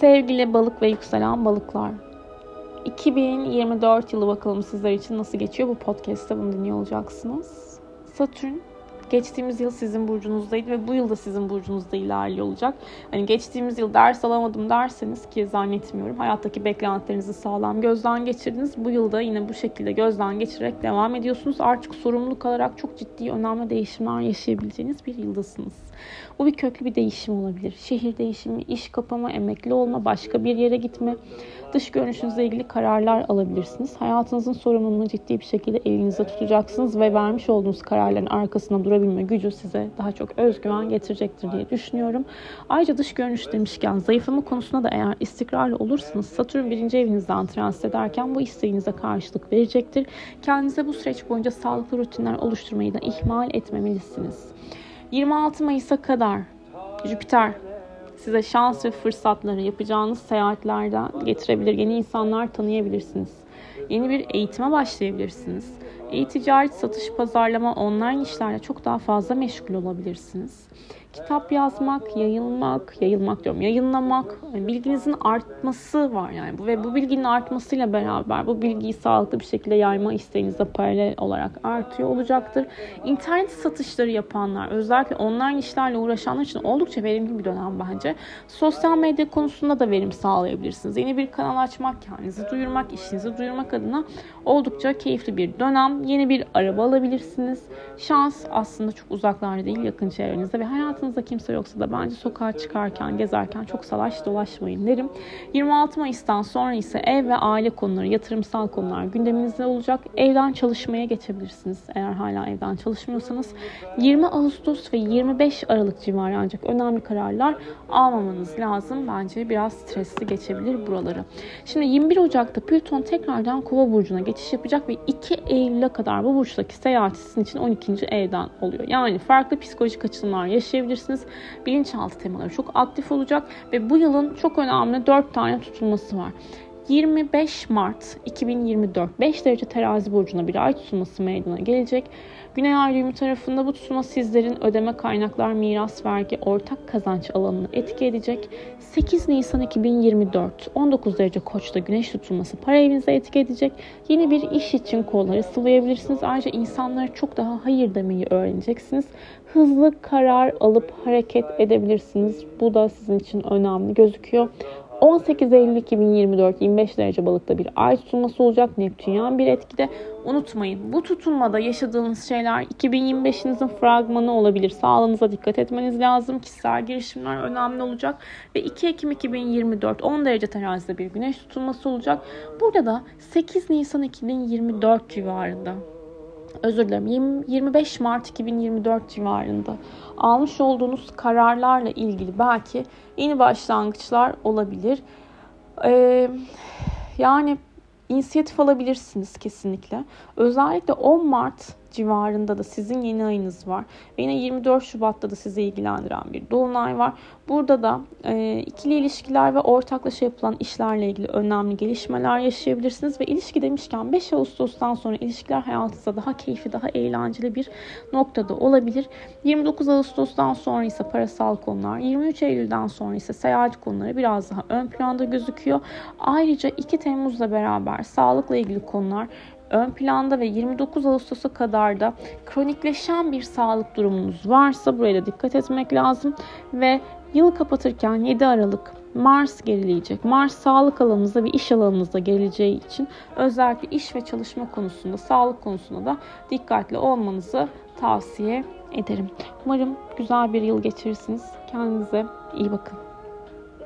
Sevgili balık ve yükselen balıklar. 2024 yılı bakalım sizler için nasıl geçiyor? Bu podcast'te bunu dinliyor olacaksınız. Satürn geçtiğimiz yıl sizin burcunuzdaydı ve bu yıl da sizin burcunuzda ilerliyor olacak. Hani geçtiğimiz yıl ders alamadım derseniz ki zannetmiyorum. Hayattaki beklentilerinizi sağlam gözden geçirdiniz. Bu yılda yine bu şekilde gözden geçirerek devam ediyorsunuz. Artık sorumluluk alarak çok ciddi önemli değişimler yaşayabileceğiniz bir yıldasınız. Bu bir köklü bir değişim olabilir. Şehir değişimi, iş kapama, emekli olma, başka bir yere gitme, dış görünüşünüzle ilgili kararlar alabilirsiniz. Hayatınızın sorumluluğunu ciddi bir şekilde elinizde tutacaksınız ve vermiş olduğunuz kararların arkasında durabilme gücü size daha çok özgüven getirecektir diye düşünüyorum. Ayrıca dış görünüş demişken zayıflama konusunda da eğer istikrarlı olursanız Satürn birinci evinizden transit ederken bu isteğinize karşılık verecektir. Kendinize bu süreç boyunca sağlıklı rutinler oluşturmayı da ihmal etmemelisiniz. 26 Mayıs'a kadar Jüpiter size şans ve fırsatları yapacağınız seyahatlerden getirebilir. Yeni insanlar tanıyabilirsiniz. Yeni bir eğitime başlayabilirsiniz. E-ticaret, satış, pazarlama, online işlerle çok daha fazla meşgul olabilirsiniz kitap yazmak, yayılmak, yayılmak diyorum, yayınlamak, bilginizin artması var yani. Ve bu bilginin artmasıyla beraber bu bilgiyi sağlıklı bir şekilde yayma isteğiniz de paralel olarak artıyor olacaktır. İnternet satışları yapanlar, özellikle online işlerle uğraşanlar için oldukça verimli bir dönem bence. Sosyal medya konusunda da verim sağlayabilirsiniz. Yeni bir kanal açmak, kendinizi duyurmak, işinizi duyurmak adına oldukça keyifli bir dönem. Yeni bir araba alabilirsiniz. Şans aslında çok uzaklarda değil, yakın çevrenizde ve hayatınızda kimse yoksa da bence sokağa çıkarken, gezerken çok salaş dolaşmayın derim. 26 Mayıs'tan sonra ise ev ve aile konuları, yatırımsal konular gündeminizde olacak. Evden çalışmaya geçebilirsiniz eğer hala evden çalışmıyorsanız. 20 Ağustos ve 25 Aralık civarı ancak önemli kararlar almamanız lazım. Bence biraz stresli geçebilir buraları. Şimdi 21 Ocak'ta Plüton tekrardan Kova burcuna geçiş yapacak ve 2 Eylül'e kadar bu burçtaki seyahat sizin için 12. evden oluyor. Yani farklı psikolojik açılımlar yaşayabilirsiniz. Bilinçaltı temaları çok aktif olacak ve bu yılın çok önemli 4 tane tutulması var. 25 Mart 2024 5 derece terazi burcuna bir ay tutulması meydana gelecek. Güney ay düğümü tarafında bu tutulma sizlerin ödeme kaynaklar, miras, vergi, ortak kazanç alanını etki edecek. 8 Nisan 2024 19 derece koçta güneş tutulması para evinize etki edecek. Yeni bir iş için kolları sıvayabilirsiniz. Ayrıca insanlara çok daha hayır demeyi öğreneceksiniz. Hızlı karar alıp hareket edebilirsiniz. Bu da sizin için önemli gözüküyor. 18 Eylül 2024 25 derece balıkta bir ay tutulması olacak. Neptünyan bir etkide. Unutmayın bu tutulmada yaşadığınız şeyler 2025'inizin fragmanı olabilir. Sağlığınıza dikkat etmeniz lazım. Kişisel girişimler önemli olacak. Ve 2 Ekim 2024 10 derece terazide bir güneş tutulması olacak. Burada da 8 Nisan 2024 civarında özür dilerim 20, 25 Mart 2024 civarında almış olduğunuz kararlarla ilgili belki yeni başlangıçlar olabilir. Ee, yani inisiyatif alabilirsiniz kesinlikle. Özellikle 10 Mart civarında da sizin yeni ayınız var. Ve yine 24 Şubat'ta da sizi ilgilendiren bir dolunay var. Burada da e, ikili ilişkiler ve ortaklaşa yapılan işlerle ilgili önemli gelişmeler yaşayabilirsiniz. Ve ilişki demişken 5 Ağustos'tan sonra ilişkiler hayatınızda daha keyifli, daha eğlenceli bir noktada olabilir. 29 Ağustos'tan sonra ise parasal konular, 23 Eylül'den sonra ise seyahat konuları biraz daha ön planda gözüküyor. Ayrıca 2 Temmuz'la beraber sağlıkla ilgili konular ön planda ve 29 Ağustos'a kadar da kronikleşen bir sağlık durumunuz varsa buraya da dikkat etmek lazım ve yılı kapatırken 7 Aralık Mars gerileyecek. Mars sağlık alanınızda ve iş alanınızda gerileceği için özellikle iş ve çalışma konusunda, sağlık konusunda da dikkatli olmanızı tavsiye ederim. Umarım güzel bir yıl geçirirsiniz. Kendinize iyi bakın.